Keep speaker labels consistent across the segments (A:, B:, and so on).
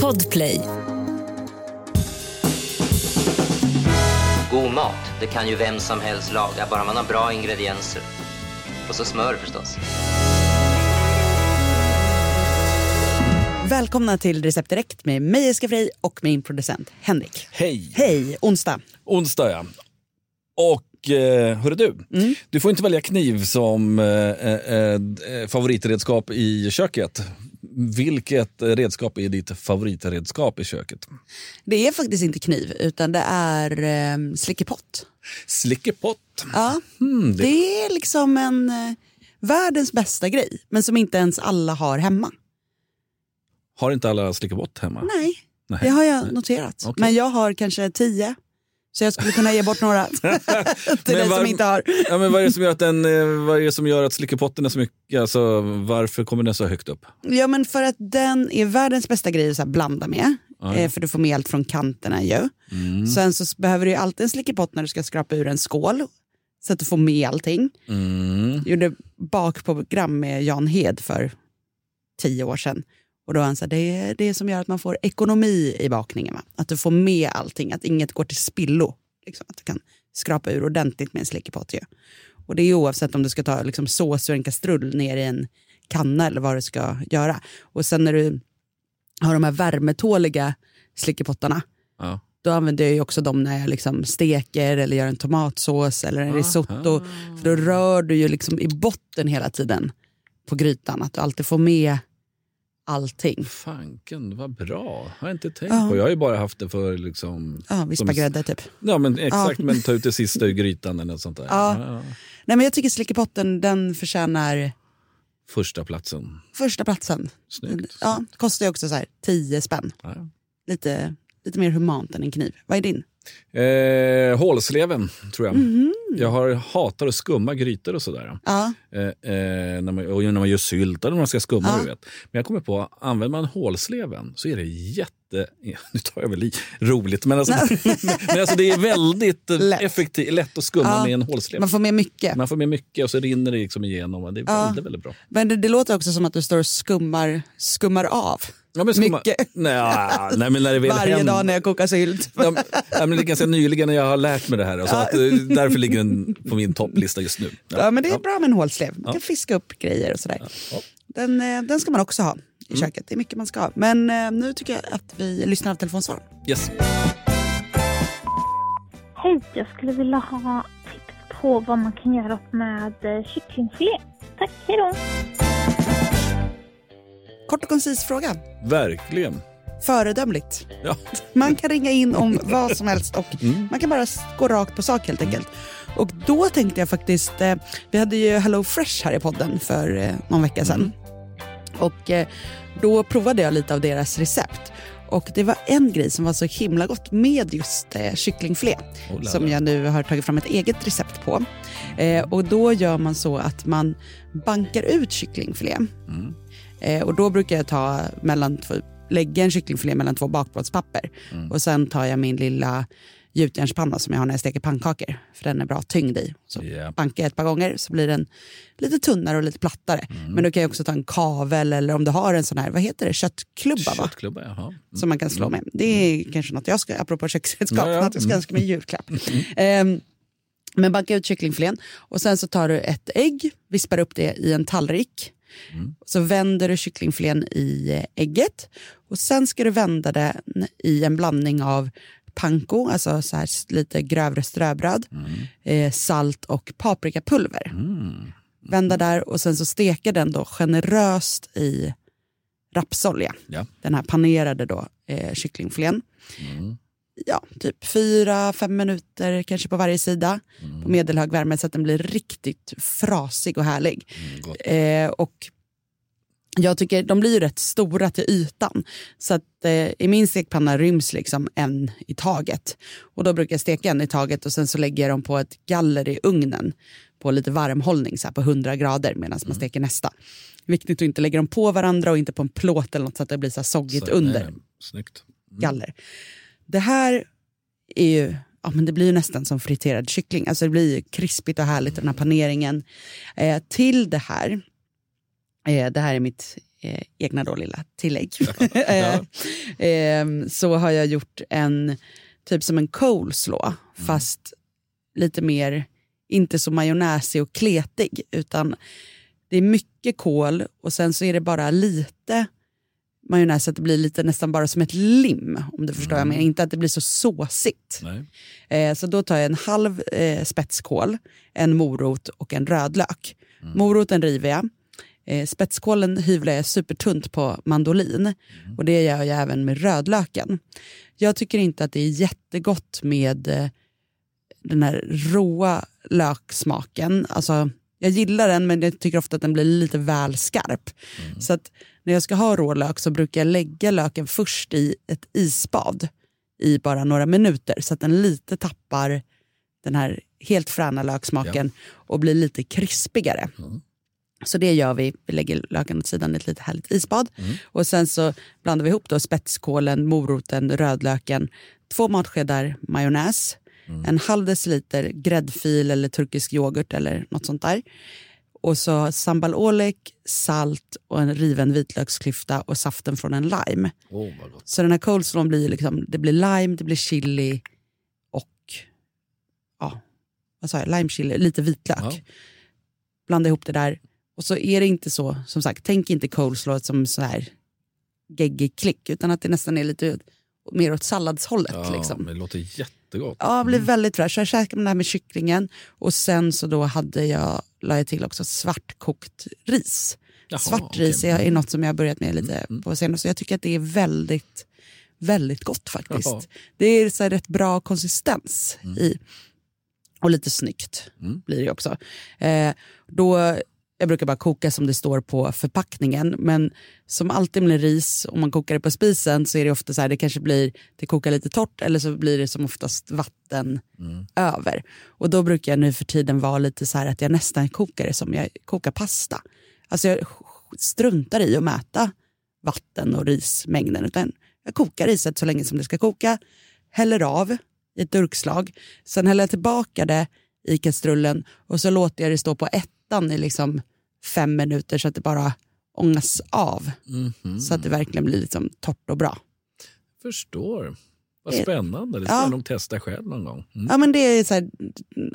A: Podplay.
B: God mat, det kan ju vem som helst laga, bara man har bra ingredienser. Och så smör förstås.
C: Välkomna till Recept Direkt med mig Jessica Frey och min producent Henrik.
D: Hej!
C: Hej, onsdag.
D: Onsdag ja. Och eh, hörru du,
C: Mm.
D: du får inte välja kniv som eh, eh, eh, favoritredskap i köket. Vilket redskap är ditt favoritredskap i köket?
C: Det är faktiskt inte kniv utan det är eh, slickepott.
D: Slickepott.
C: Ja,
D: Mm, det,
C: det är liksom en eh, världens bästa grej men som inte ens alla har hemma.
D: Har inte alla slickepott hemma?
C: Nej,
D: Nej.
C: det har jag noterat.
D: Okej.
C: Men jag har kanske tio. Så jag skulle kunna ge bort några till dig
D: var-
C: som inte har.
D: Ja, men vad, är det som gör att den, eh, vad är som gör att slickepotten är så mycket, alltså, varför kommer den så högt upp?
C: Ja men för att den är världens bästa grej att blanda med. Eh, för du får med allt från kanterna ju.
D: Mm.
C: Sen så behöver du alltid en slickepott när du ska skrapa ur en skål. Så att du får med allting.
D: Mm.
C: Jag gjorde bakprogram med Jan Hed för tio år sedan. Och då han så här, det är det som gör att man får ekonomi i bakningen. Va? Att du får med allting, att inget går till spillo. Liksom, att du kan skrapa ur ordentligt med en slickepott. Och det är ju oavsett om du ska ta liksom, sås ur en kastrull ner i en kanna eller vad du ska göra. Och sen när du har de här värmetåliga slickepottarna
D: Ja.
C: då använder jag också dem när jag liksom steker eller gör en tomatsås eller en risotto. För då rör du ju liksom i botten hela tiden på grytan. Att du alltid får med allting.
D: Fanken, vad bra. Har jag inte tänkt
C: Ja.
D: på. Jag har ju bara haft det för liksom...
C: Ja, vispa
D: som-
C: grädde typ.
D: Ja, men exakt.
C: Ja.
D: Men ta ut det sista ur grytan eller något sånt där.
C: Ja.
D: Ja.
C: Nej, men jag tycker slickepotten den förtjänar
D: Första platsen.
C: första platsen.
D: Snyggt.
C: Ja, kostar ju också så här 10 spänn. Lite, lite mer humant än en kniv. Vad är din?
D: Eh, hålsleven, tror jag.
C: Mhm.
D: Jag har, hatar att skumma grytor och sådär.
C: Ja,
D: Eh, eh, när, man, och när man gör sylt eller när man ska skumma.
C: Ja.
D: Du vet. Men jag kommer på, använder man hålsleven så är det jätte... Nu tar jag väl i roligt, men alltså, men alltså det är väldigt
C: Lätt.
D: effektivt, lätt att skumma
C: Ja.
D: med en hålslev.
C: man får med mycket.
D: Man får med mycket och så rinner det liksom igenom. Det är
C: Ja.
D: väldigt, väldigt bra.
C: Men det, det låter också som att du står och skummar, skummar av.
D: Ja, men
C: Mycket.
D: Nej, nej, men när det väl
C: Varje
D: händer-
C: dag när jag kokar sylt.
D: Ja, men- ja, det är ganska nyligen när jag har lärt mig det här. Alltså att, eh, därför ligger den på min topplista just nu.
C: Ja, men det är bra med en hålslev. Man kan fiska upp grejer och sådär.
D: Ja.
C: Den, eh, den ska man också ha i köket. Det är mycket man ska ha. Men eh, nu tycker jag att vi lyssnar av telefonsvar.
D: Yes.
E: Hej, jag skulle vilja ha tips på vad man kan göra med kycklingfilé. Tack, hej då!
C: Kort och koncis fråga.
D: Verkligen.
C: Föredömligt.
D: Ja.
C: Man kan ringa in om vad som helst och
D: Mm.
C: man kan bara gå rakt på sak helt enkelt. Och då tänkte jag faktiskt, eh, vi hade ju Hello Fresh här i podden för eh, någon vecka sedan.
D: Mm.
C: Och eh, då provade jag lite av deras recept. Och det var en grej som var så himla gott med just eh, kycklingfilé.
D: Oh
C: som jag nu har tagit fram ett eget recept på. Eh, och då gör man så att man bankar ut kycklingfilé.
D: Mm.
C: Eh, och då brukar jag ta mellan två, lägga en kycklingfilé mellan två bakplåtspapper.
D: Mm.
C: Och sen tar jag min lilla gjutjärnspanna som jag har när jag steker pannkakor. För den är bra tyngd i. Så
D: Ja.
C: bankar jag ett par gånger så blir den lite tunnare och lite plattare.
D: Mm.
C: Men då kan jag också ta en kavel eller om du har en sån här, vad heter det, köttklubba va?
D: Köttklubba, jaha. Mm.
C: som man kan slå med. Det är kanske något jag ska, apropå köksredskap,
D: Ja, ja.
C: något jag ska önska mig i julklapp. Ehm, men banka ut kycklingfilén och sen så tar du ett ägg, vispar upp det i en tallrik. Så vänder du kycklingfilén i eh, ägget och sen ska du vända den i en blandning av panko, alltså så här lite grövre ströbröd, eh, salt och paprikapulver.
D: Mm.
C: Vända där och sen så steka den då generöst i rapsolja.
D: Ja.
C: Den här panerade då eh, kycklingfilén.
D: Mm.
C: Ja, typ fyra, fem minuter kanske på varje sida
D: Mm.
C: på medelhög värme så att den blir riktigt frasig och härlig.
D: Mm.
C: Eh, och jag tycker de blir ju rätt stora till ytan. Så att eh, i min stekpanna ryms liksom en i taget. Och då brukar jag steka en i taget och sen så lägger jag dem på ett galler i ugnen på lite varmhållning så här på 100 grader medan man steker nästa. Viktigt att inte lägga dem på varandra och inte på en plåt eller något så att det blir så här soggigt
D: Så,
C: under
D: nej. Snyggt. Mm.
C: galler. Det här är ju, ja men det blir ju nästan som friterad kyckling. Alltså det blir ju krispigt och härligt den här paneringen. Eh, till det här, det här är mitt eh, egna då lilla tillägg. Eh, eh, så har jag gjort en typ som en coleslaw fast lite mer, inte så majonnäsig och kletig utan det är mycket kål och sen så är det bara lite majonnäs så att det blir lite nästan bara som ett lim om du förstår vad jag menar. Inte att det blir så såsigt. Eh, så då tar jag en halv eh, spetskål, en morot och en rödlök. Moroten river jag. Eh, spetskålen hyvlar jag supertunt på mandolin och det gör jag även med rödlöken. Jag tycker inte att det är jättegott med eh, den här råa löksmaken. Alltså, jag gillar den men jag tycker ofta att den blir lite väl skarp. Så att när jag ska ha rå lök så brukar jag lägga löken först i ett isbad i bara några minuter så att den lite tappar den här helt fräna löksmaken och blir lite krispigare. Så det gör vi. Vi lägger löken åt sidan i ett lite härligt isbad. Och sen så blandar vi ihop då spetskålen, moroten, rödlöken, två matskedar majonnäs, en halv deciliter gräddfil eller turkisk yoghurt eller något sånt där. Och så sambal oleg, salt och en riven vitlöksklyfta och saften från en lime.
D: Gott.
C: Så den här coleslawen blir liksom, det blir lime, det blir chili och ja, vad sa jag, lime chili, lite vitlök.
D: Ja.
C: Blanda ihop det där. Och så är det inte så, som sagt, tänk inte coleslaw som så här geggig klick utan att det nästan är lite mer åt salladshållet.
D: Ja,
C: liksom.
D: men det låter jättegott.
C: Ja, det blir väldigt fräscht. Så jag käkade med det här med kycklingen och sen så då hade jag, la jag till också svartkokt ris.
D: Jaha,
C: Svart ris är, är något som jag har börjat med lite på senare så jag tycker att det är väldigt, väldigt gott faktiskt.
D: Jaha.
C: Det är så här rätt bra konsistens i. Och lite snyggt
D: Mm.
C: blir det också. Eh, då, jag brukar bara koka som det står på förpackningen. Men som alltid med ris, om man kokar det på spisen så är det ofta så här, det kanske blir, det kokar lite torrt eller så blir det som oftast vatten över. Och då brukar jag nu för tiden vara lite så här att jag nästan kokar det som jag kokar pasta. Alltså jag struntar i att mäta vatten och rismängden utan jag kokar riset så länge som det ska koka, häller av i ett durkslag, sen häller jag tillbaka det i kastrullen och så låter jag det stå på ettan i liksom fem minuter så att det bara ångas av.
D: Mhm.
C: Så att det verkligen blir liksom torrt och bra.
D: Förstår. Vad
C: Eh,
D: spännande. Det ska
C: ja.
D: jag nog testa själv någon gång. Mm.
C: Ja men det är så här,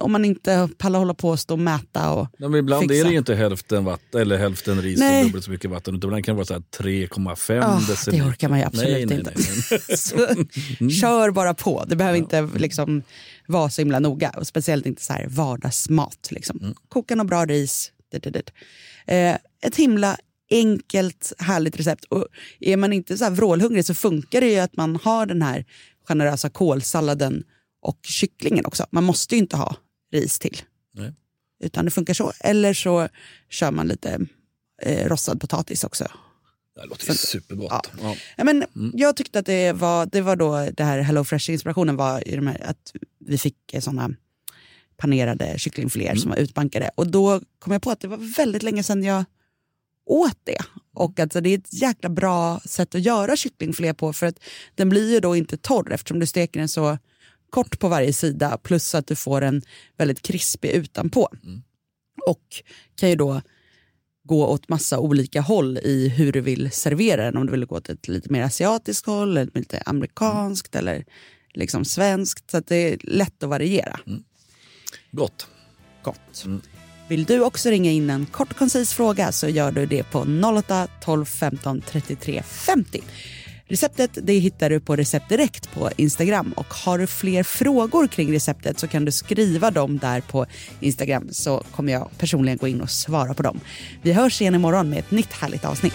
C: om man inte pallar hålla på och stå och mäta och
D: Ja, men ibland
C: fixa.
D: är det ju inte hälften, vatten, eller hälften ris
C: Nej.
D: och dubbelt så mycket vatten. Utan ibland kan det vara så här 3,5
C: Ah,
D: deciliter.
C: det orkar man ju absolut
D: nej, nej,
C: inte.
D: Nej, nej.
C: så, Kör bara på. Det behöver inte liksom, vara så himla noga. Och speciellt inte så här vardagsmat. Liksom. Koka något bra ris. Dit. Eh, ett himla enkelt, härligt recept. Och är man inte så här vrålhungrig så funkar det ju att man har den här generösa kålsalladen och kycklingen också. Man måste ju inte ha ris till.
D: Nej.
C: Utan det funkar så. Eller så kör man lite eh, rostad potatis också.
D: Det låter ju supergott.
C: Ja.
D: Ja.
C: Ja, men Jag tyckte att det var, det var då det här Hello Fresh-inspirationen var i de här, att vi fick såna panerade kycklingfiléer som var utbankade. Och då kom jag på att det var väldigt länge sedan jag åt det. Och att det är ett jäkla bra sätt att göra kycklingfilé på för att den blir ju då inte torr eftersom du steker den så kort på varje sida plus att du får en väldigt krispig utanpå. Och kan ju då gå åt massa olika håll i hur du vill servera den. Om du vill gå åt ett lite mer asiatiskt håll, eller lite amerikanskt eller liksom svenskt. Så att det är lätt att variera.
D: Gott.
C: Gott. Vill du också ringa in en kort koncis fråga så gör du det på 08 12 15 33 50. Receptet det hittar du på Recept Direkt på Instagram och har du fler frågor kring receptet så kan du skriva dem där på Instagram så kommer jag personligen gå in och svara på dem. Vi hörs igen imorgon med ett nytt härligt avsnitt.